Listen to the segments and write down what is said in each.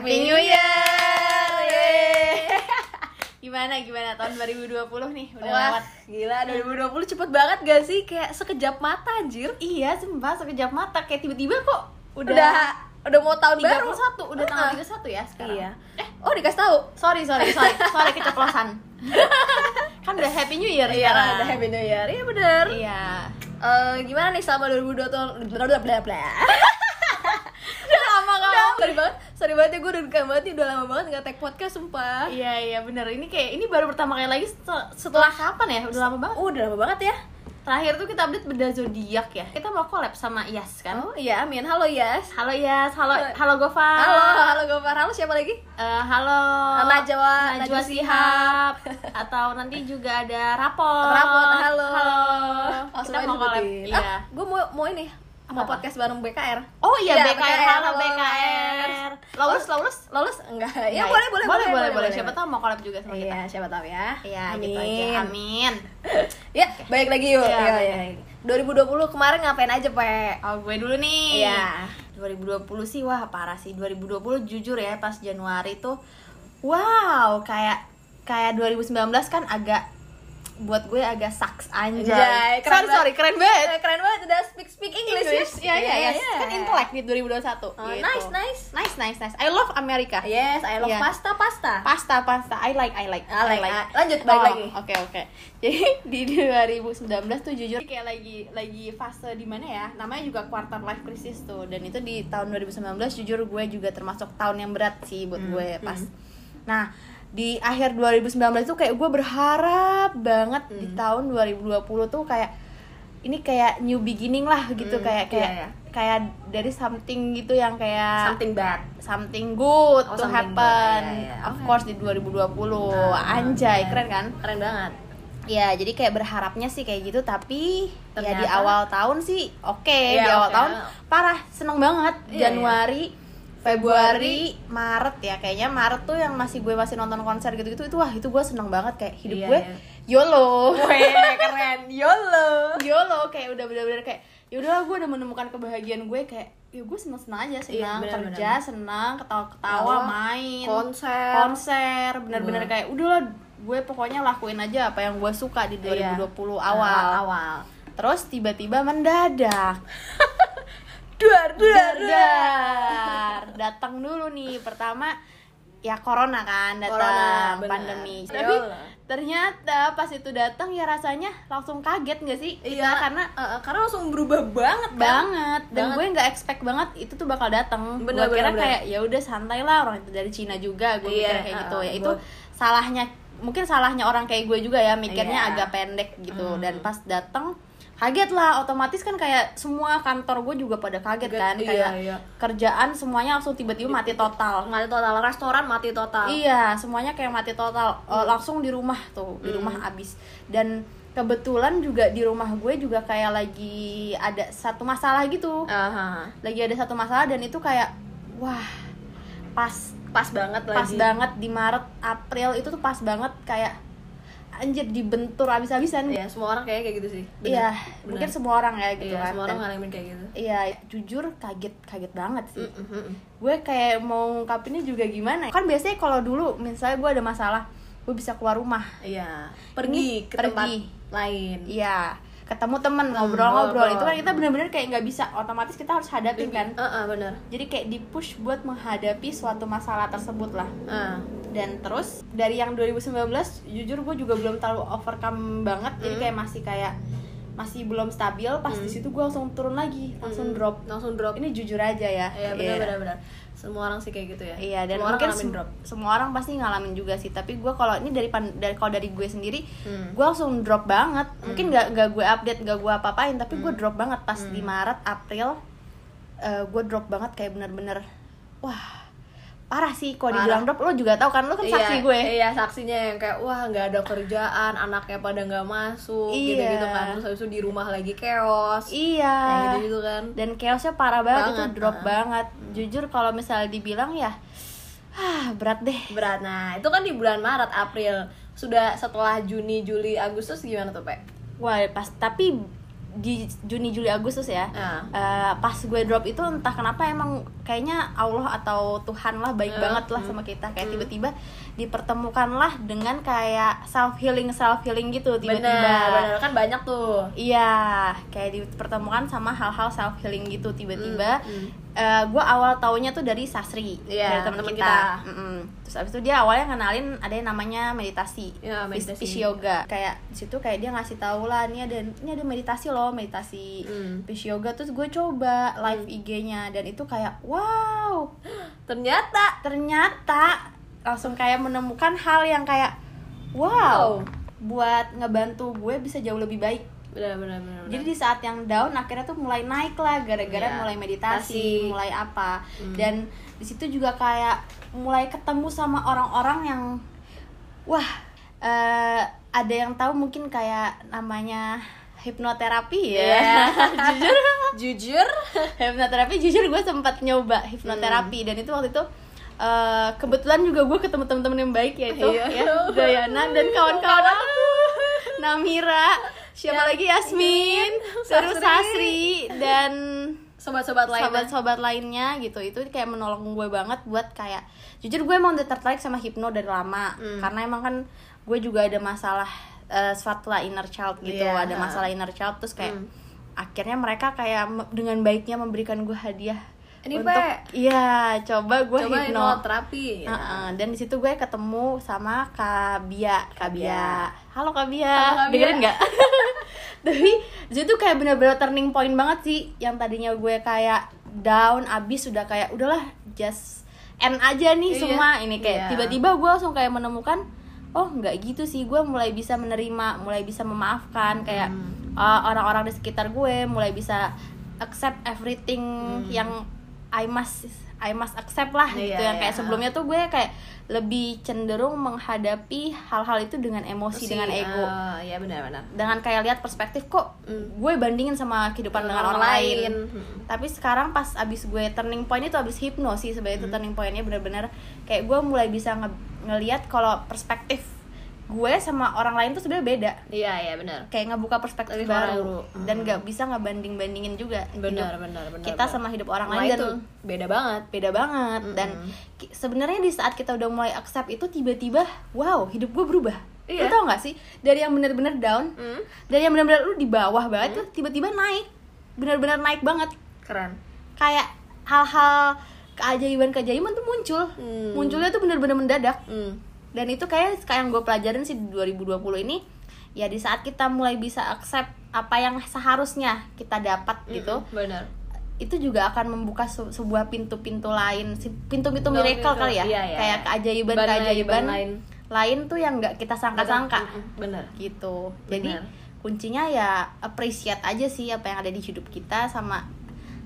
Happy New Year! Yeay. Gimana gimana tahun 2020 nih udah Wah, lewat? gila 2020 cepet banget gak sih? Kayak sekejap mata anjir Iya, sumpah sekejap mata kayak tiba-tiba kok udah Udah udah mau tahun 31, baru udah tanggal Heeh. 31 ya sekarang. Iya Eh, Oh dikasih tahu sorry sorry sorry, sorry keceplosan. kan udah Happy New Year Iya sekarang. udah Happy New Year Iya bener Iya. Eh, Gimana nih selama 2020 bla bla bla bla Udah lama kamu. Sorry banget Sorry banget ya gue udah kangen banget nih Udah lama banget gak tag podcast sumpah Iya iya bener ini kayak ini baru pertama kali lagi setelah, setelah kapan ya? Udah lama banget. Oh udah lama banget ya Terakhir tuh kita update beda zodiak ya. Kita mau collab sama Yas kan? Oh iya amin Halo Yas Halo Yas, halo halo Gofar. Halo Halo Gofar Halo siapa lagi? Eh, halo Najwa- Najwa Sihab atau nanti juga ada Rapot. Rapot, halo. Halo. Oh, Kita mau collab. Iya. Ah, gue mau mau ini mau Apa? podcast bareng BKR. Oh iya, Iya, BKR, BKR, halo BKR. Lulus, lulus? Lolos enggak? Ya Nggak boleh boleh boleh boleh boleh. Siapa tahu mau collab juga sama kita. Iya, siapa tahu ya. Iya, amin. gitu aja. Amin. Ya, baik lagi yuk. Iya, Iya, iya. 2020 kemarin ngapain aja, Pe? Oh, gue dulu nih. Iya. 2020 sih wah parah sih. 2020 jujur ya pas Januari tuh wow, kayak kayak 2019 kan agak buat gue agak sucks anjay. Anjay, sorry, keren banget. sorry, keren banget. Eh, keren banget udah speak speak English, Iya, iya, iya. iya. Kan intelek di 2021. Oh, gitu. nice, nice. Nice, nice, nice. I love America. Yes, I love Iya. pasta pasta. Pasta, pasta. I like, I like. I like. Ah, lanjut, balik Oh, lagi. Oke, oke. Jadi di 2019 tuh jujur kayak lagi lagi fase di mana ya? Namanya juga quarter life crisis tuh. Dan itu di tahun 2019 jujur gue juga termasuk tahun yang berat sih buat Hmm, gue pas. Nah, di akhir 2019 tuh kayak gue berharap banget di Hmm. tahun 2020 tuh kayak ini kayak new beginning lah gitu Hmm, kayak kayak iya, iya. kayak dari something gitu yang kayak Something bad. something good Oh, to something happen. good. Iya, iya. Of Oke. course di 2020. Ah, Anjay, iya. keren kan? Keren banget. Ya, jadi kayak berharapnya sih kayak gitu, tapi ya di Ternyata- awal tahun sih oke, Iya, di awal oke. tahun parah, seneng banget. Iya, Januari, Februari, Maret ya kayaknya Maret tuh yang masih gue masih nonton konser gitu-gitu itu wah itu gue seneng banget kayak hidup Iya, gue iya. YOLO. Weh, keren. YOLO. YOLO kayak udah bener-bener kayak ya udahlah gue udah menemukan kebahagiaan gue kayak ya gue seneng-seneng aja senang Iya, bener, kerja senang ketawa-ketawa Tawa, main konser. konser bener-bener kayak udahlah gue pokoknya lakuin aja apa yang gue suka di 2020 Iya. awal awal. terus tiba-tiba mendadak Duar, duar, Dar, datang dulu nih. Pertama ya corona kan datang pandemi. Ya tapi ternyata pas itu datang ya rasanya langsung kaget nggak sih kita? Iya, karena eh, karena langsung berubah banget kan? banget. Dan Banget. gue nggak expect banget itu tuh bakal datang. Gue Bener, kira bener, kayak ya udah santai lah. Orang itu dari Cina juga gue Iya, mikir kayak gitu. uh, ya itu gue- salahnya mungkin salahnya orang kayak gue juga ya mikirnya Iya. agak pendek gitu. Hmm. dan pas datang kaget lah otomatis kan kayak semua kantor gue juga pada kaget Kaget, kan iya, kayak iya. kerjaan semuanya langsung tiba-tiba mati total mati total restoran mati total Iya, semuanya kayak mati total. Eh, langsung di rumah tuh, di Hmm. rumah abis. Dan kebetulan juga di rumah gue juga kayak lagi ada satu masalah gitu. Aha. Lagi ada satu masalah dan itu kayak wah, pas pas banget pas lagi banget di Maret, April itu tuh pas banget kayak anjir dibentur abis-abisan. ya semua orang kayak kayak gitu sih Iya, mungkin semua orang ya gitu iya kan. semua orang ngalamin kayak gitu Iya, jujur kaget kaget banget sih. Mm, mm, mm. gue kayak mau ngungkapinnya juga gimana kan biasanya kalau dulu misalnya gue ada masalah gue bisa keluar rumah iya pergi Ini ke tempat pergi. lain iya ketemu temen Hmm, ngobrol-ngobrol ngobrol. itu kan kita bener-bener kayak nggak bisa otomatis kita harus hadapin kan Heeh, bener jadi kayak di push buat menghadapi suatu masalah tersebut lah Ah. dan terus dari yang 2019 jujur gue juga belum terlalu overcome banget jadi Hmm. kayak masih kayak masih belum stabil pas di situ gue langsung turun lagi langsung Mm, drop langsung drop ini jujur aja ya iya bener bener bener semua orang sih kayak gitu ya Iya dan semua mungkin sem- drop semua orang pasti ngalamin juga sih. Tapi gue kalau ini dari pan- dari kalau dari gue sendiri, Hmm. gue langsung drop banget. Mungkin nggak nggak gue update, nggak gue apa-apain, tapi Hmm. gue drop banget pas di Maret, April. gue drop banget kayak bener-bener, wah parah sih. Kalau dibilang drop, lo juga tahu kan, lo kan saksi Iya, gue. iya saksinya yang kayak wah nggak ada kerjaan anaknya pada nggak masuk gitu Iya. gitu kan terus habis itu di rumah lagi chaos Iya. gitu gitu kan Dan chaosnya parah banget, Banget, itu drop ah. banget. Jujur kalau misalnya dibilang ya, ah berat deh. berat nah itu kan di bulan Maret April sudah setelah Juni Juli Agustus gimana tuh Pak? Wah pas tapi di Juni Juli Agustus ya. Ah. Eh, pas gue drop itu entah kenapa emang kayaknya Allah atau Tuhan lah baik Hmm, banget lah sama kita. Kayak tiba-tiba dipertemukanlah dengan kayak self healing self healing gitu bener tiba-tiba bener kan banyak tuh. Iya, kayak dipertemukan sama hal-hal self healing gitu tiba-tiba. Hmm, hmm. Eh, gue awal taunya tuh dari Sasri, Iya, dari teman teman kita. kita. Mm-mm. Terus abis itu dia awalnya ngenalin ada yang namanya meditasi, Pis- meditasi. Yoga. Kayak situ kayak dia ngasih tahu lah, ini ada ini ada meditasi loh, meditasi. Pis yoga. Terus gue coba live IG-nya dan itu kayak wow, ternyata ternyata langsung kayak menemukan hal yang kayak wow, buat ngebantu gue bisa jauh lebih baik. Bener bener, bener. Jadi di saat yang down akhirnya tuh mulai naik lah gara-gara Iya. mulai meditasi, mulai apa. Hmm. Dan di situ juga kayak mulai ketemu sama orang-orang yang wah eh, ada yang tahu mungkin kayak namanya hipnoterapi ya. Iya. jujur jujur hipnoterapi jujur gue sempat nyoba hipnoterapi dan itu waktu itu eh, kebetulan juga gue ketemu teman-teman yang baik yaitu Iya. ya Gayana dan kawan-kawan aku Namira siapa lagi Yasmin terus Sasri. Dan sobat-sobat lain sobat-sobat lainnya gitu itu kayak menolong gue banget buat kayak jujur gue emang udah tertarik sama hipno dari lama Hmm. karena emang kan gue juga ada masalah eh, suatu lah inner child gitu Iya. ada masalah inner child terus kayak Hmm. akhirnya mereka kayak dengan baiknya memberikan gue hadiah Ini, untuk iya coba gue coba hipno hipnoterapi ya. Heeh, dan di situ gue ketemu sama Kak Bia, Kak Bia. Halo Kak Bia, dengerin nggak? Tapi di situ kayak bener-bener turning point banget sih, yang tadinya gue kayak down, abis sudah kayak udahlah just end aja nih Iya. semua ini kayak Iya. tiba-tiba gue langsung kayak menemukan oh nggak gitu sih gue mulai bisa menerima mulai bisa memaafkan kayak Hmm. uh, orang-orang di sekitar gue mulai bisa accept everything yang I must I must accept lah Iya, gitu yang kayak iya. sebelumnya tuh gue kayak lebih cenderung menghadapi hal-hal itu dengan emosi Si, dengan ego ah, ya benar-benar dengan kayak lihat perspektif kok Hmm. gue bandingin sama kehidupan dengan orang, lain, tapi sekarang pas abis gue turning point itu abis hipno sih sebenarnya itu Hmm. turning pointnya bener-bener kayak gue mulai bisa nge- ngelihat kalau perspektif gue sama orang lain tuh sebenarnya beda. Iya iya benar. Kayak ngebuka perspektif Dari baru. baru. dan nggak bisa ngebanding bandingin juga benar benar benar kita benar. sama hidup orang Nah, lain dan itu beda banget. beda banget. Dan ki- sebenarnya di saat kita udah mulai accept itu tiba-tiba wow hidup gue berubah. Lu Iya. tau gak sih? Dari yang bener-bener down Hmm. dari yang bener-bener lu di bawah banget tuh tiba-tiba naik. Bener-bener naik banget. Keren. Kayak hal-hal keajaiban-keajaiban tuh muncul. Hmm. munculnya tuh bener-bener mendadak. Hmm. Dan itu kayak kayak yang gue pelajarin sih di 2020 ini ya di saat kita mulai bisa accept apa yang seharusnya kita dapat gitu Mm-mm, benar itu juga akan membuka se- sebuah pintu-pintu lain pintu-pintu Pintu- miracle pintu, kali ya iya, iya, kayak iya. keajaiban-keajaiban Ban- lain. lain tuh yang nggak kita sangka-sangka benar gitu jadi Benar. kuncinya ya appreciate aja sih apa yang ada di hidup kita sama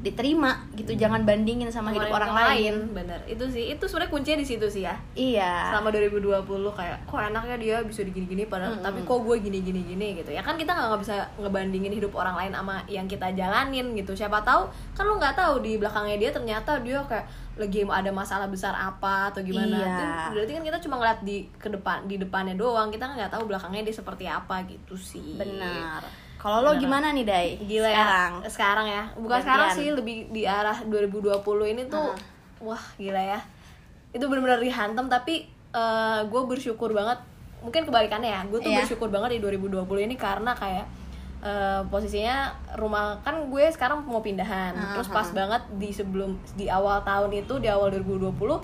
diterima gitu jangan bandingin sama hidup orang, lain. bener. Itu sih itu sebenarnya kuncinya di situ sih ya. Iya. Selama 2020 kayak kok enaknya dia bisa digini-gini padahal Mm-mm. tapi kok gue gini-gini gini gitu. Ya kan kita nggak nggak bisa ngebandingin hidup orang lain sama yang kita jalanin gitu. Siapa tahu kan lu nggak tahu di belakangnya dia ternyata dia kayak lagi ada masalah besar apa atau gimana. Iya. Itu berarti kan kita cuma ngeliat di ke depan di depannya doang. Kita nggak tahu belakangnya dia seperti apa gitu sih. Benar kalau lo gimana nih Dai? Gila sekarang ya. Sekarang. Ya? Bukan Gantian. sekarang sih lebih di arah 2020 ini tuh wah gila ya. Itu benar-benar dihantam tapi gue bersyukur banget. Mungkin kebalikannya ya gue tuh Iya. bersyukur banget di 2020 ini karena kayak eh, posisinya rumah kan gue sekarang mau pindahan. Ah, terus pas banget di sebelum di awal tahun itu di awal 2020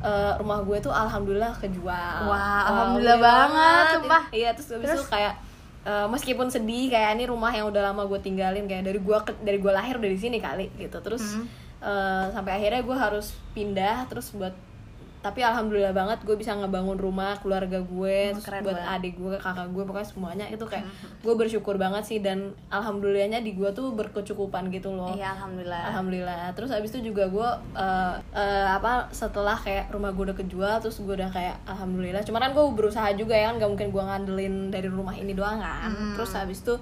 eh, rumah gue tuh alhamdulillah kejual. Wah, Wah, alhamdulillah gede banget, sumpah. iya terus habis itu Terus? kayak eh, meskipun sedih kayak ini rumah yang udah lama gue tinggalin kayak dari gue dari gue lahir udah di sini kali gitu terus Hmm. eh, sampai akhirnya gue harus pindah terus buat tapi alhamdulillah banget gue bisa ngebangun rumah keluarga gue Oh, terus buat banget. adik gue kakak gue pokoknya semuanya itu kayak gue bersyukur banget sih dan alhamdulillahnya di gue tuh berkecukupan gitu loh iya alhamdulillah Alhamdulillah. Terus abis itu juga gue uh, uh, apa setelah kayak rumah gue udah kejual, terus gue udah kayak alhamdulillah. Cuman kan gue berusaha juga ya kan, gak mungkin gue ngandelin dari rumah ini doang kan. Hmm. Terus abis itu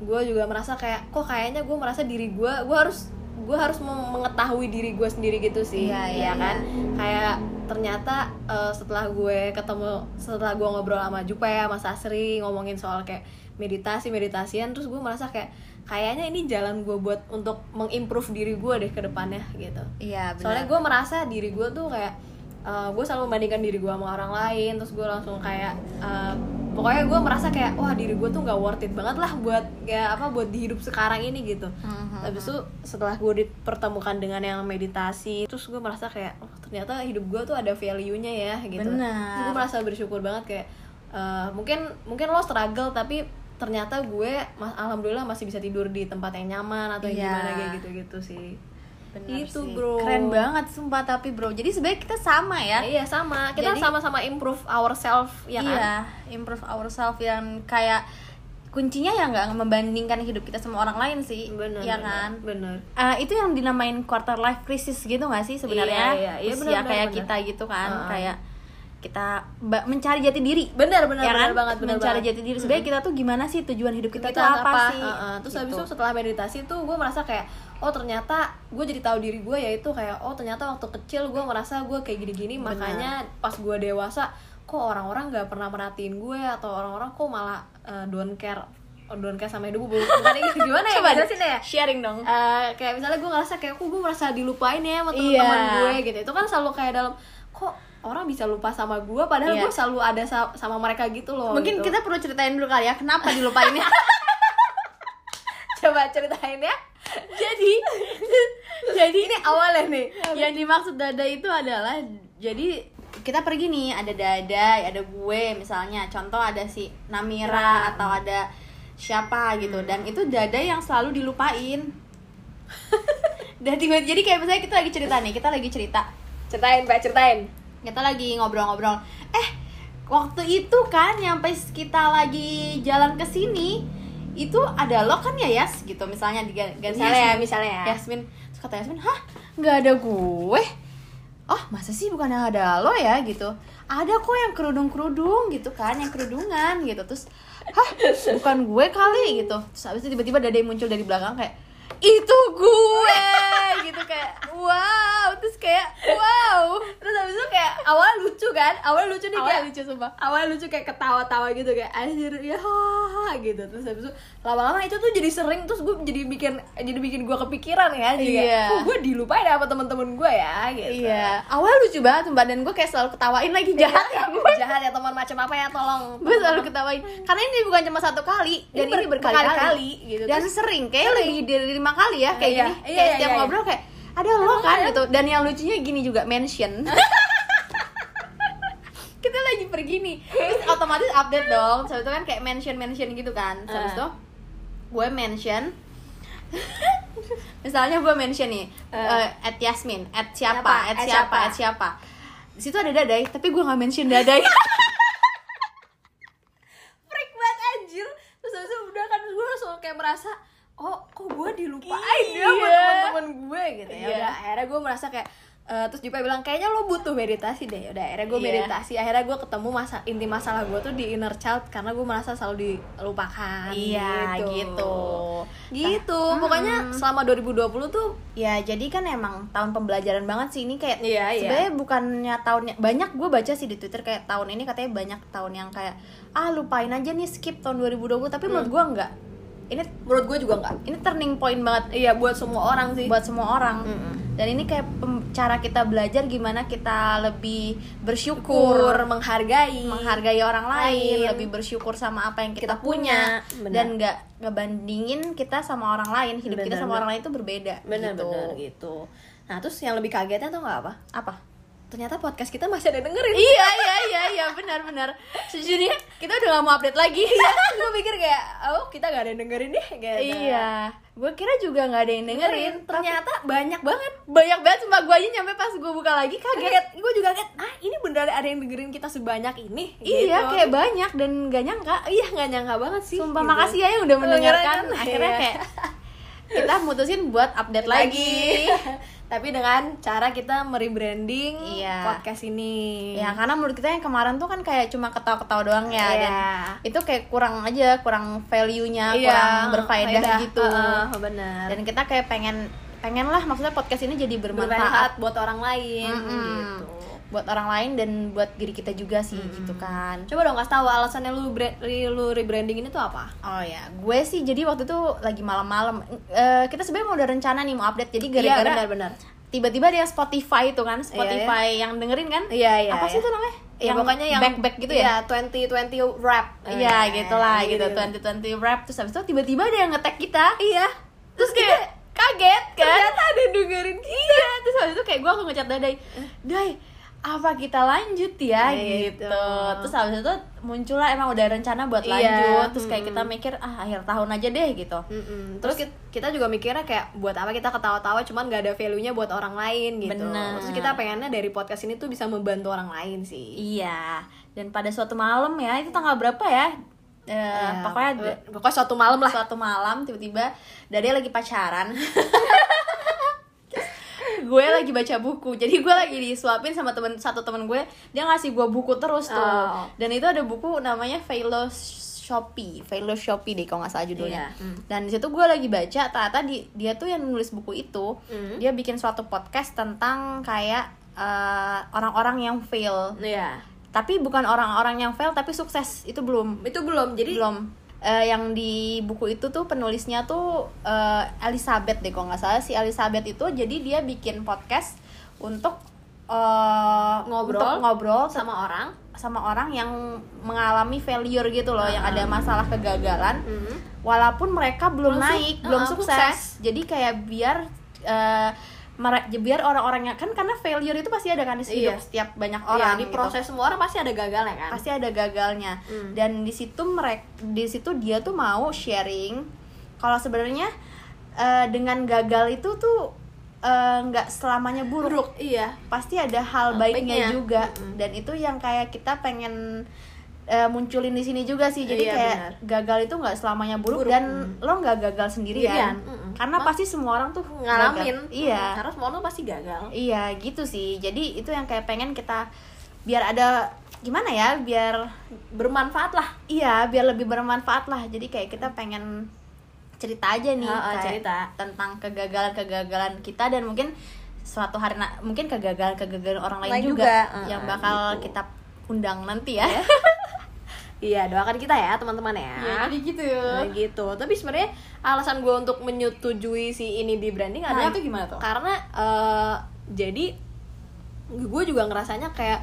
gue juga merasa kayak kok kayaknya gue merasa diri gue, gue harus gue harus mengetahui diri gue sendiri gitu sih, Iya, iya, ya kan. Kayak ternyata eh, setelah gue ketemu setelah gue ngobrol sama Jupe sama Sasri ngomongin soal kayak meditasi meditasian terus gue merasa kayak kayaknya ini jalan gue buat untuk mengimprove diri gue deh ke depannya gitu. Iya soalnya gue merasa diri gue tuh kayak eh, gue selalu membandingkan diri gue sama orang lain terus gue langsung kayak eh, pokoknya gue merasa kayak wah diri gue tuh nggak worth it banget lah buat ya apa buat di hidup sekarang ini gitu Mhm. habis itu setelah gue dipertemukan dengan yang meditasi terus gue merasa kayak oh, ternyata hidup gue tuh ada value nya ya gitu Benar. Terus gue merasa bersyukur banget kayak eh, mungkin mungkin lo struggle tapi ternyata gue alhamdulillah masih bisa tidur di tempat yang nyaman atau yang Iya. gimana kayak gitu gitu sih Benar Itu, sih. bro. keren banget sumpah tapi bro jadi sebenarnya kita sama ya iya sama kita sama-sama improve ourselves ya kan iya improve ourselves yang kayak kuncinya ya nggak membandingkan hidup kita sama orang lain sih bener ya bener, kan bener Eh, itu yang dinamain quarter life crisis gitu gak sih sebenarnya Iya, iya, iya, usia benar, kayak benar. kita gitu kan Heeh. kayak kita mencari jati diri. Bener bener ya kan? banget bener mencari banget. jati diri. Sebenarnya kita tuh gimana sih tujuan hidup kita, kita, tuh apa, apa, sih? Heeh. terus habis Gitu. itu setelah meditasi tuh gue merasa kayak oh ternyata gue jadi tahu diri gue yaitu kayak oh ternyata waktu kecil gue merasa gue kayak gini-gini. Benar. makanya pas gue dewasa kok orang-orang nggak pernah merhatiin gue atau orang-orang kok malah eh, don't care oh, don't care sama hidup gue ini gimana ya? Coba jelasin ya sharing dong. Eh, kayak misalnya gue ngerasa kayak kok gue merasa dilupain ya sama Iya. teman-teman gue gitu. Itu kan selalu kayak dalam kok orang bisa lupa sama gue padahal Iya. gue selalu ada sa- sama mereka gitu loh mungkin gitu. kita perlu ceritain dulu kali ya kenapa dilupainnya? Coba ceritain ya. Jadi jadi ini awalnya nih. Yang dimaksud dada itu adalah jadi kita pergi nih ada dada ada gue misalnya. Contoh ada si Namira atau ada siapa gitu. Dan itu dada yang selalu dilupain. Dan tiba jadi kayak misalnya kita lagi cerita nih kita lagi cerita ceritain mbak ceritain. Kita lagi ngobrol-ngobrol. Eh waktu itu kan yang pas kita lagi jalan ke sini itu ada lo kan ya Yas? Gitu misalnya di Misalnya ya, Yasmin. misalnya. Ya. Yasmin. Terus kata Yasmin hah? Nggak ada gue? Oh masa sih bukan yang ada lo ya? Gitu. Ada kok yang kerudung kerudung gitu kan yang kerudungan gitu. Terus hah? Bukan gue kali gitu. Terus habis itu tiba-tiba yang muncul dari belakang kayak itu gue gitu kayak wow terus kayak wow. Terus habis itu kayak awal lucu kan? Awal lucu nih awalnya kayak lucu sumpah. awal lucu kayak ketawa-tawa gitu kayak anjir ya hahaha gitu. Terus habis itu lama-lama itu tuh jadi sering terus gue jadi bikin jadi bikin gue kepikiran ya jadi kayak, Iya. oh gue dilupain sama temen-temen gue ya gitu. Iya. Awalnya lucu banget sumpah. Dan gue kayak selalu ketawain lagi jahat ya. Gue jahat ya teman macam apa ya tolong. Gue selalu ketawain. Karena ini bukan cuma satu kali dan Ini ini, ber- berkali-kali. berkali-kali gitu. dan sering kayak lebih dari lima kali ya kayak Iya, gini. Iya, kayak iya, setiap iya. ngobrol kayak ada lo kan gitu dan yang lucunya gini juga mention. Kita lagi pergi nih. Terus otomatis update dong. Terus itu kan kayak mention mention gitu kan. Terus habis itu gue mention. Misalnya gue mention nih eh, at Yasmin at siapa Siapa? at siapa siapa? at siapa. Di situ ada dadai tapi gue nggak mention dadai. Freak banget anjir. Terus habis itu udah kan gue langsung kayak merasa oh kok gue dilupain ya sama Iya. teman-teman gue gitu ya Iya. udah akhirnya gue merasa kayak eh, terus Jupa bilang kayaknya lo butuh meditasi deh udah akhirnya gue Iya. meditasi akhirnya gue ketemu masa inti masalah gue tuh di inner child karena gue merasa selalu dilupakan Iya, gitu. gitu Nah, pokoknya selama 2020 tuh Ya jadi kan emang tahun pembelajaran banget sih ini kayak Iya, iya. sebenarnya bukannya tahunnya banyak gue baca sih di Twitter kayak tahun ini katanya banyak tahun yang kayak ah lupain aja nih skip tahun 2020 tapi menurut gue enggak. Ini menurut gue juga enggak ini turning point banget iya buat semua orang sih buat semua orang. Mm-mm. Dan ini kayak cara kita belajar gimana kita lebih syukur bersyukur, menghargai menghargai orang lain, Lain. lebih bersyukur sama apa yang kita, Kita punya. punya, Benar. dan nggak ngebandingin kita sama orang lain. Hidup kita Benar, sama benar. orang lain itu berbeda. bener-bener gitu. gitu nah terus yang lebih kagetnya tuh nggak apa Apa? Ternyata podcast kita masih ada dengerin. Iya iya iya iya benar benar. Sejujurnya kita udah gak mau update lagi. Gue pikir kayak oh kita gak ada yang dengerin deh gitu. iya. Gue kira juga nggak ada yang dengerin dengerin ternyata banyak banget. Banyak banget cuma gue aja nyampe pas gue buka lagi kaget. Kaget. Gue juga kaget ah ini beneran ada yang dengerin kita sebanyak ini? Iya Gitu. kayak banyak dan gak nyangka. Iya nggak nyangka banget sih sumpah gitu. makasih ya yang udah mendengarkan. Akhirnya iya. kayak kita mutusin buat update lagi, tapi dengan cara kita merebranding Iya. podcast ini ya karena menurut kita yang kemarin tuh kan kayak cuma ketawa-ketawa doang ya Iya. dan itu kayak kurang aja kurang value nya Iya, kurang berfaedah faedah. gitu Heeh, benar dan kita kayak pengen pengen lah maksudnya podcast ini jadi bermanfaat bermanfaat buat orang lain Mm-mm. gitu buat orang lain dan buat diri kita juga sih gitu kan coba dong kasih tahu alasannya lu lu rebranding ini tuh apa Oh ya, gue sih jadi waktu itu lagi malam-malam. Eh, kita sebenarnya mau ada rencana nih mau update. Jadi gara-gara Iya, benar-benar. tiba-tiba ada yang Spotify itu kan, Spotify yang dengerin kan? Iya, iya, Apa sih iya. itu namanya? Ya pokoknya yang back back gitu ya? Iya, 2020 rap. Iya, Eh, gitulah gitu. gitu. 2020 rap terus habis itu tiba-tiba ada yang nge-tag kita. Iya. Terus kayak kaget kan? Ternyata ada yang dengerin Iya, terus habis itu kayak gue aku ngechat Dai, Dai, apa kita lanjut ya Gitu. gitu. Terus habis itu muncullah emang udah rencana buat Iya, lanjut. Terus kayak kita mikir ah akhir tahun aja deh gitu. Terus kit- kita juga mikirnya kayak buat apa kita ketawa-tawa cuman gak ada value-nya buat orang lain gitu. Bener. Terus kita pengennya dari podcast ini tuh bisa membantu orang lain sih. Iya. Dan pada suatu malam ya, itu tanggal berapa ya? Eh, Ya, pokoknya pokoknya suatu malam lah. suatu malam tiba-tiba Dade lagi pacaran. gue lagi baca buku jadi gue lagi disuapin sama temen satu temen gue dia ngasih gue buku terus tuh Oh. dan itu ada buku namanya Philosophy Philosophy deh kalau nggak salah judulnya Iya, hmm. dan di situ gue lagi baca ternyata di, dia tuh yang nulis buku itu Hmm. dia bikin suatu podcast tentang kayak eh, orang-orang yang fail Iya. tapi bukan orang-orang yang fail tapi sukses itu belum Itu belum. Jadi belum Eh, yang di buku itu tuh penulisnya tuh eh, Elizabeth deh kalau nggak salah si Elizabeth itu jadi dia bikin podcast untuk eh, Ngobrol. untuk ngobrol sama orang. sama orang yang mengalami failure gitu loh yang ada masalah kegagalan Mhm. walaupun mereka belum, Belum naik belum uh, sukses. sukses. jadi kayak biar mere- biar orang-orang yang kan karena failure itu pasti ada kan di hidup Iya. setiap banyak Iya, orang di gitu proses semua orang pasti ada gagalnya kan. pasti ada gagalnya Hmm. dan di situ mereka di situ dia tuh mau sharing kalau sebenarnya eh, dengan gagal itu tuh eh, nggak selamanya buruk. Iya. pasti ada hal baiknya baiknya. juga Mm-mm. dan itu yang kayak kita pengen eh, munculin di sini juga sih jadi Iya, kayak benar. gagal itu nggak selamanya buruk, Buruk, dan mm. lo nggak gagal sendirian Sendirian, mm-mm. Karena Ma- pasti semua orang tuh Ngalamin. gagal. iya Mhm. Karena semua orang pasti gagal. Iya gitu sih. Jadi itu yang kayak pengen kita biar ada gimana ya biar Bermanfaat lah. iya biar lebih bermanfaat lah. Jadi kayak kita pengen cerita aja nih Ha-ha, kayak cerita. tentang kegagalan-kegagalan kita dan mungkin suatu hari na- mungkin kegagalan-kegagalan orang lain Lain juga, juga. yang bakal gitu. kita undang nanti ya. Iya, doakan kita ya teman-teman ya. Ya, jadi gitu. Nah, gitu. Tapi sebenarnya alasan gue untuk menyetujui si ini di branding Nah, adalah itu gimana tuh? Karena eh, jadi gue juga ngerasanya kayak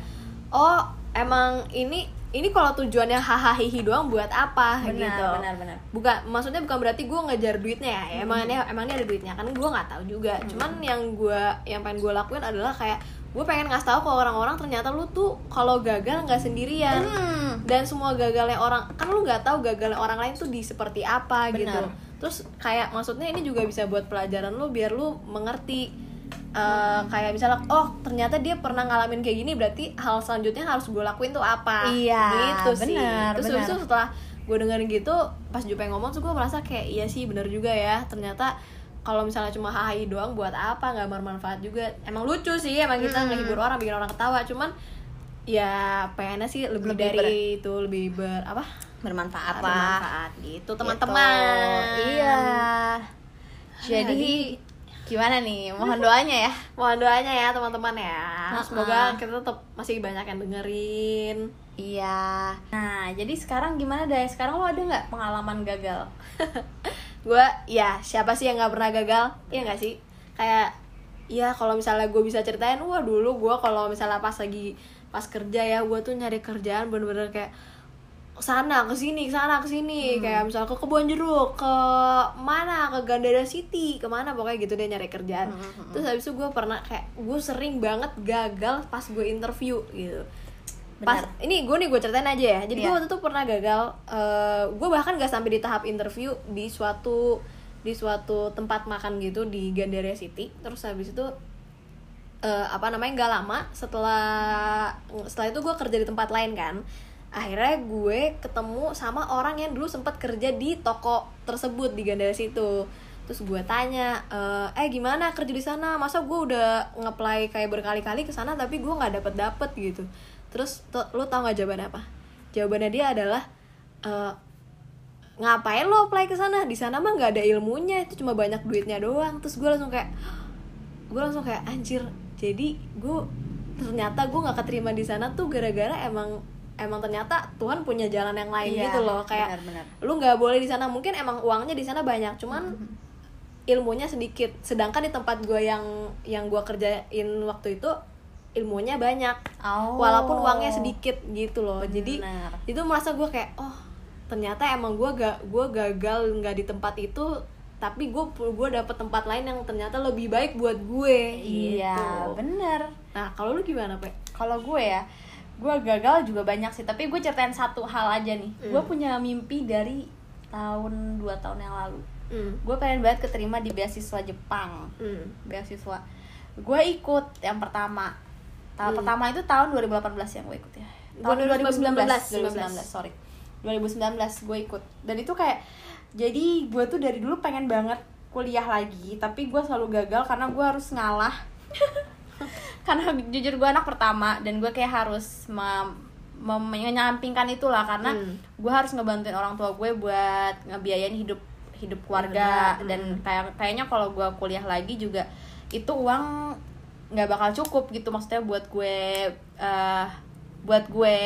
oh emang ini ini kalau tujuannya hahaha doang buat apa Benar, gitu. benar, benar. Bukan maksudnya bukan berarti gue ngejar duitnya ya. Hmm. Emangnya emangnya ada duitnya kan gue nggak tahu juga. Cuman yang gue yang pengen gue lakuin adalah kayak gue pengen ngasih tahu ke orang-orang ternyata lu tuh kalau gagal nggak sendirian. Hmm. dan semua gagalnya orang kan lu nggak tahu gagalnya orang lain tuh di seperti apa Benar. gitu terus kayak maksudnya ini juga bisa buat pelajaran lu biar lu mengerti Eh, kayak misalnya oh ternyata dia pernah ngalamin kayak gini berarti hal selanjutnya harus gue lakuin tuh apa? Iya, gitu sih. terus itu setelah gue dengerin gitu pas Jupe ngomong tuh gue merasa kayak iya sih bener juga ya ternyata kalau misalnya cuma hahaha doang buat apa nggak bermanfaat juga emang lucu sih emang kita Hmm. ngehibur orang bikin orang ketawa cuman ya pengennya sih lebih, Lebih dari itu lebih ber apa Bermanfaat lah. bermanfaat Gitu. gitu teman-teman Iya. Jadi gimana nih? Mohon doanya ya. mohon doanya ya teman-teman ya semoga kita tetap masih banyak yang dengerin Iya. Nah, jadi sekarang gimana deh? Sekarang lo ada nggak pengalaman gagal? gue ya siapa sih yang nggak pernah gagal? Iya nggak sih? Kayak ya kalau misalnya gue bisa ceritain wah dulu gue kalau misalnya pas lagi pas kerja ya gue tuh nyari kerjaan bener-bener kayak sana ke sini sana ke sini. Kayak misalnya ke kebun jeruk ke mana? Ke Gandara City ke mana pokoknya gitu deh nyari kerjaan. Terus habis itu gue pernah kayak gue sering banget gagal pas gue interview gitu pas Benar. ini gue nih gue ceritain aja ya. Jadi gue Iya. waktu itu pernah gagal eh gue bahkan gak sampai di tahap interview di suatu di suatu tempat makan gitu di Gandaria City. Terus habis itu eh, apa namanya nggak lama setelah setelah itu gue kerja di tempat lain kan. Akhirnya gue ketemu sama orang yang dulu sempat kerja di toko tersebut di Gandaria situ. Terus gue tanya eh eh gimana kerja di sana? Masa gue udah ngeplay kayak berkali-kali ke sana tapi gue nggak dapet dapet gitu terus lu tau nggak jawabannya apa? Jawabannya dia adalah eh ngapain lo apply ke sana? Di sana mah nggak ada ilmunya itu cuma banyak duitnya doang. Terus gue langsung kayak gue langsung kayak anjir jadi gue ternyata gue nggak keterima di sana tuh gara-gara emang emang ternyata Tuhan punya jalan yang lain Iya, gitu loh. Kayak benar-benar. lu nggak boleh di sana. Mungkin emang uangnya di sana banyak cuman ilmunya sedikit. Sedangkan di tempat gue yang yang gue kerjain waktu itu ilmunya banyak Oh. walaupun uangnya sedikit gitu loh jadi Benar. itu merasa gue kayak oh ternyata emang gue gak gue gagal nggak di tempat itu tapi gue gue dapet tempat lain yang ternyata lebih baik buat gue Iya, gitu. bener. nah kalau lu gimana pe Kalau gue ya, gue gagal juga banyak sih. Tapi gue ceritain satu hal aja nih. Hmm. Gue punya mimpi dari tahun dua tahun yang lalu. hmm. Gue pengen banget keterima di beasiswa Jepang. Hmm. Beasiswa. Gue ikut yang pertama. Tahun Hmm. pertama itu tahun 2018 yang gue ikut ya. Tahun 2019, 2019, 2019, sorry. 2019 gue ikut. Dan itu kayak jadi gue tuh dari dulu pengen banget kuliah lagi, tapi gue selalu gagal karena gue harus ngalah. karena jujur gue anak pertama dan gue kayak harus menyampingkan itulah karena Hmm. gue harus ngebantuin orang tua gue buat ngebiayain hidup hidup keluarga Keluarga, dan kayak kayaknya kalau gue kuliah lagi juga itu uang nggak bakal cukup gitu maksudnya buat gue eh, buat gue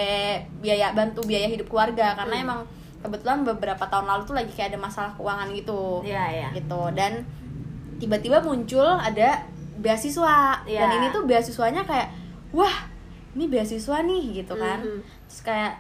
biaya bantu biaya hidup keluarga karena Hmm. emang kebetulan beberapa tahun lalu tuh lagi kayak ada masalah keuangan gitu Iya, iya. gitu dan tiba-tiba muncul ada beasiswa Iya. dan ini tuh beasiswanya kayak wah ini beasiswa nih gitu kan Mhm. terus kayak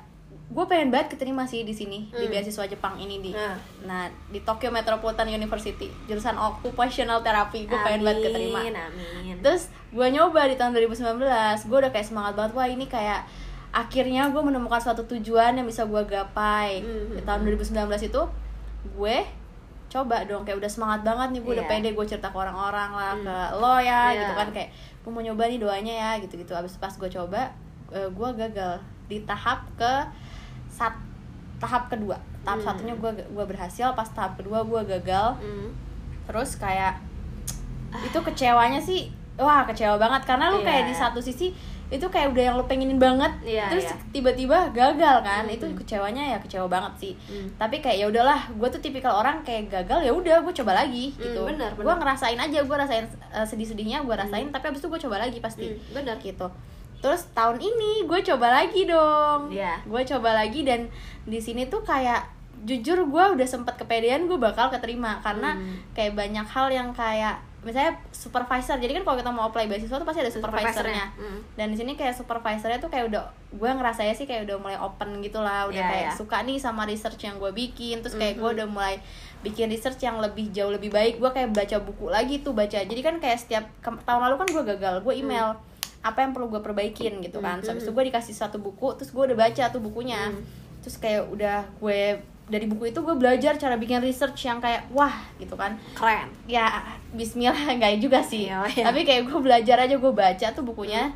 gue pengen banget keterima sih di sini di Hmm. beasiswa Jepang ini di Nah. nah di Tokyo Metropolitan University jurusan occupational therapy gue pengen banget keterima Amin, terus gue nyoba di tahun 2019 gue udah kayak semangat banget wah ini kayak akhirnya gue menemukan suatu tujuan yang bisa gue gapai Mhm. di tahun 2019 itu gue coba dong kayak udah semangat banget nih gue udah Iya. pede gue cerita ke orang-orang lah Hmm. ke lo ya Iya. gitu kan kayak gue mau nyoba nih doanya ya gitu gitu abis pas gue coba eh, gue gagal di tahap ke sat tahap kedua tahap Hmm. satunya gue gue berhasil pas tahap kedua gue gagal Hmm. terus kayak itu kecewanya sih wah kecewa banget karena lu Iya. kayak di satu sisi itu kayak udah yang lu pengenin banget Iya, terus iya. tiba-tiba gagal kan Hmm. itu kecewanya ya kecewa banget sih Hmm. tapi kayak ya udahlah gue tuh tipikal orang kayak gagal ya udah gue coba lagi Hmm, gitu benar, gue ngerasain aja gue rasain eh, sedih-sedihnya gue rasain tapi abis itu gue coba lagi pasti Hmm, benar. gitu terus tahun ini gue coba lagi dong. Iya. gue coba lagi dan di sini tuh kayak jujur gue udah sempet kepedean gue bakal keterima. Karena Hmm. kayak banyak hal yang kayak misalnya supervisor. Jadi kan kalau kita mau apply beasiswa tuh pasti ada supervisornya. Hmm. dan di sini kayak supervisornya tuh kayak udah gue ngerasanya sih kayak udah mulai open gitu lah. Udah Iya, kayak iya. suka nih sama research yang gue bikin. Terus kayak gue Mhm. udah mulai bikin research yang lebih jauh lebih baik. Gue kayak baca buku lagi tuh baca. Jadi kan kayak setiap tahun lalu kan gue gagal gue email apa yang perlu gue perbaikin gitu kan. Terus habis itu gue dikasih satu buku terus gue udah baca tuh bukunya. Hmm. terus kayak udah gue dari buku itu gue belajar cara bikin research yang kayak wah gitu kan. Keren. Ya Bismillah enggak juga sih. Iya. tapi kayak gue belajar aja gue baca tuh bukunya.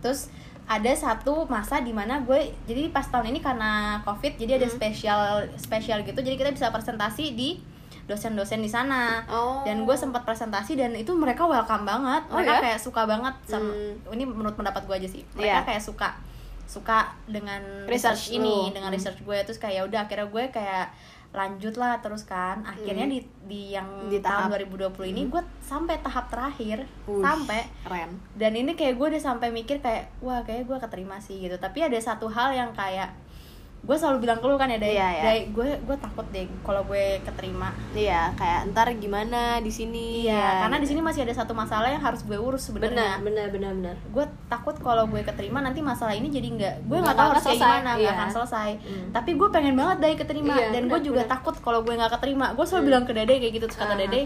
Terus ada satu masa di mana gue jadi pas tahun ini karena covid jadi ada Hmm. spesial spesial gitu. Jadi kita bisa presentasi di dosen-dosen di sana Oh. dan gue sempat presentasi dan itu mereka welcome banget Oh, mereka ya? kayak suka banget sama Hmm. ini menurut pendapat gue aja sih mereka Iya. kayak suka suka dengan Research research, ini lu. dengan Hmm. research gue terus kayak ya udah akhirnya gue kayak lanjut lah terus kan akhirnya Hmm. di di yang Di tahun tahap. 2020 ini gue sampai tahap terakhir Wush, sampai keren dan ini kayak gue udah sampai mikir kayak wah kayak gue keterima sih gitu tapi ada satu hal yang kayak gue selalu bilang ke lu kan ya Day, Iya, iya. Day, gue gue takut deh kalau gue keterima iya kayak ntar gimana di sini iya ya, karena di sini masih ada satu masalah yang harus gue urus benar sebenarnya benar benar benar gue takut kalau gue keterima nanti masalah ini jadi nggak gue Nggak tahu harus kayak gimana nggak iya. akan selesai Hmm. tapi gue pengen banget dari keterima Iya, dan gue benar, juga benar. takut kalau gue nggak keterima gue selalu Hmm. bilang ke dede kayak gitu terus kata Ah. dede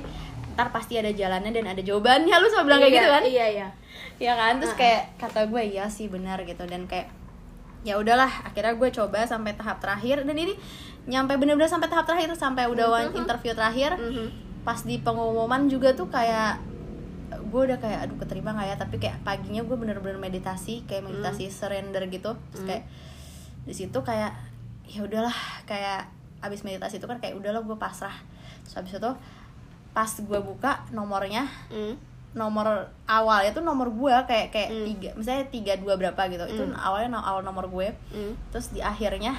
ntar pasti ada jalannya dan ada jawabannya lu selalu bilang kayak Iya, gitu kan iya iya ya kan terus Ah. kayak kata gue iya sih benar gitu dan kayak ya udahlah akhirnya gue coba sampai tahap terakhir dan ini nyampe bener-bener sampai tahap terakhir sampai udah wan- Mhm. interview terakhir Mhm. pas di pengumuman juga tuh kayak gue udah kayak aduh keterima nggak ya tapi kayak paginya gue bener-bener meditasi kayak meditasi surrender gitu terus Hmm. kayak di situ kayak ya udahlah kayak abis meditasi itu kan kayak udahlah gue pasrah terus abis itu pas gue buka nomornya Hmm. Nomor awalnya tuh nomor gue kayak kayak Hmm. tiga misalnya tiga dua berapa gitu itu Hmm. awalnya no- awal nomor gue Hmm. terus di akhirnya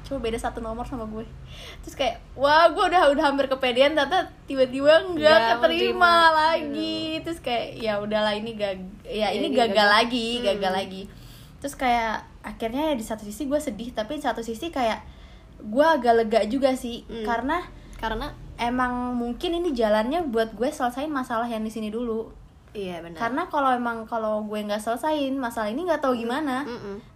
cuma beda satu nomor sama gue terus kayak wah gue udah udah hampir kepedean ternyata tiba-tiba Nggak nggak keterima lagi terus kayak ya udahlah ini gag ya Ya, ini ini gagal, gagal. lagi gagal Hmm. lagi terus kayak akhirnya ya di satu sisi gue sedih tapi di satu sisi kayak gue agak lega juga sih Hmm. karena karena emang mungkin ini jalannya buat gue selesain masalah yang di sini dulu. Iya benar. Karena kalau emang kalau gue nggak selesain masalah ini nggak tahu gimana.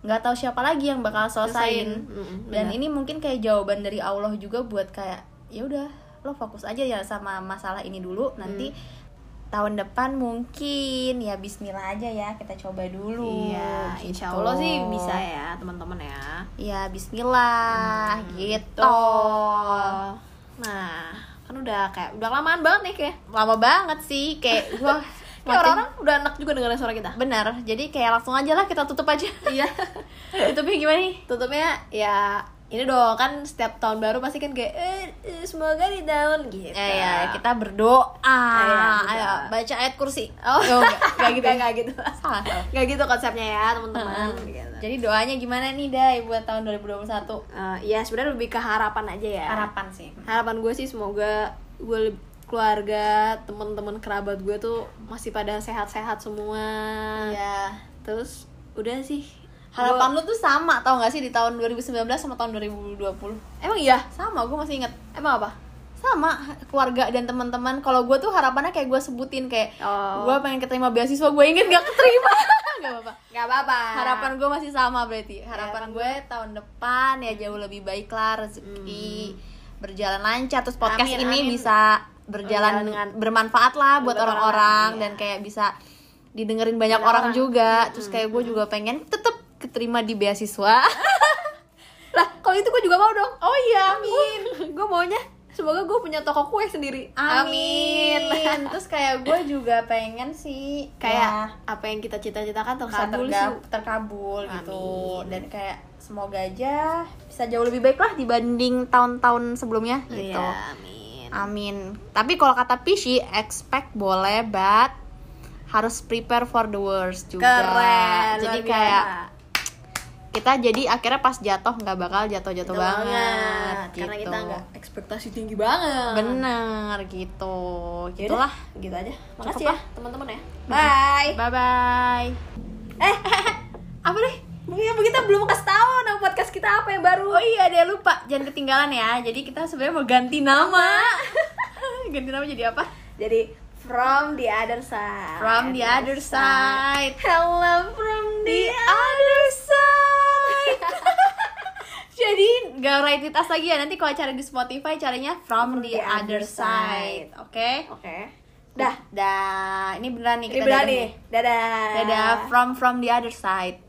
Nggak tahu siapa lagi yang bakal selesain. Mm-mm, dan ini mungkin kayak jawaban dari Allah juga buat kayak ya udah lo fokus aja ya sama masalah ini dulu. Nanti tahun depan mungkin ya Bismillah aja ya kita coba dulu. Iya gitu. insya Allah sih bisa ya teman-teman ya. Ya Bismillah. Hmm, gitu nah kan udah kayak udah lamaan banget nih kayak lama banget sih kayak gua kayak orang-orang udah enak juga dengerin suara kita. Benar jadi kayak langsung aja lah kita tutup aja. Iya. Tutupnya gimana nih? Tutupnya ya ini dong kan setiap tahun baru pasti kan kayak eh, eh, semoga di tahun gitu Eh, ya kita berdoa. Iya, berdoa. Ayo baca ayat kursi. oh nggak gitu. Nggak, nggak gitu Salah, nggak gitu konsepnya ya teman-teman Heeh. gitu. Jadi doanya gimana nih, Dai, buat tahun 2021? Eh, ya sebenarnya lebih ke harapan aja ya Harapan sih. harapan gue sih semoga gue keluarga teman-teman kerabat gue tuh masih pada sehat-sehat semua Iya. terus udah sih Harapan lu tuh sama, tau gak sih di tahun 2019 sama tahun 2020? Gua- emang iya Sama, gue masih inget. emang apa Sama, keluarga dan teman-teman. Kalau gue tuh harapannya kayak gue sebutin kayak Oh. gue pengen keterima beasiswa, gue inget gak keterima. gak apa-apa. nggak apa-apa Harapan gue masih sama berarti. Harapan Harapan gue tahun depan ya jauh lebih baik lah rezeki berjalan lancar terus podcast Amin, ini amin. bisa berjalan dengan bermanfaat lah buat orang-orang orang-orang, dan iya. kayak bisa didengerin banyak orang, orang. juga. Terus kayak gue juga pengen tetep keterima di beasiswa. lah kalau itu gue juga mau dong oh iya, amin. gue maunya semoga gue punya toko kue sendiri Amin. Terus kayak gue juga pengen sih kayak ya, apa yang kita cita-citakan terkabul terkabul gitu Amin. dan kayak semoga aja bisa jauh lebih baik lah dibanding tahun-tahun sebelumnya gitu. Iya, amin Amin. Tapi kalau kata Pishi, expect boleh, but harus prepare for the worst juga. keren Jadi kayak. Kita jadi akhirnya pas jatuh nggak bakal jatuh-jatuh banget, karena gitu. kita nggak ekspektasi tinggi banget Bener gitu. Yaudah, Gitulah. gitu aja makasih Cukup ya teman-teman ya bye Bye bye. eh apa deh mungkin kita belum kasih tahu nama podcast kita apa yang baru Oh iya, dia lupa. Jangan ketinggalan ya. Jadi kita sebenarnya mau ganti nama. ganti nama jadi apa? jadi from the other side From the other side. hello from The the other side. Jadi nggak write it as lagi ya. Nanti kalau cari di Spotify caranya from the, other side. Oke? oke dah Dah. Ini beneran nih ini kita benar dadah nih dadah Dadah from from the other side.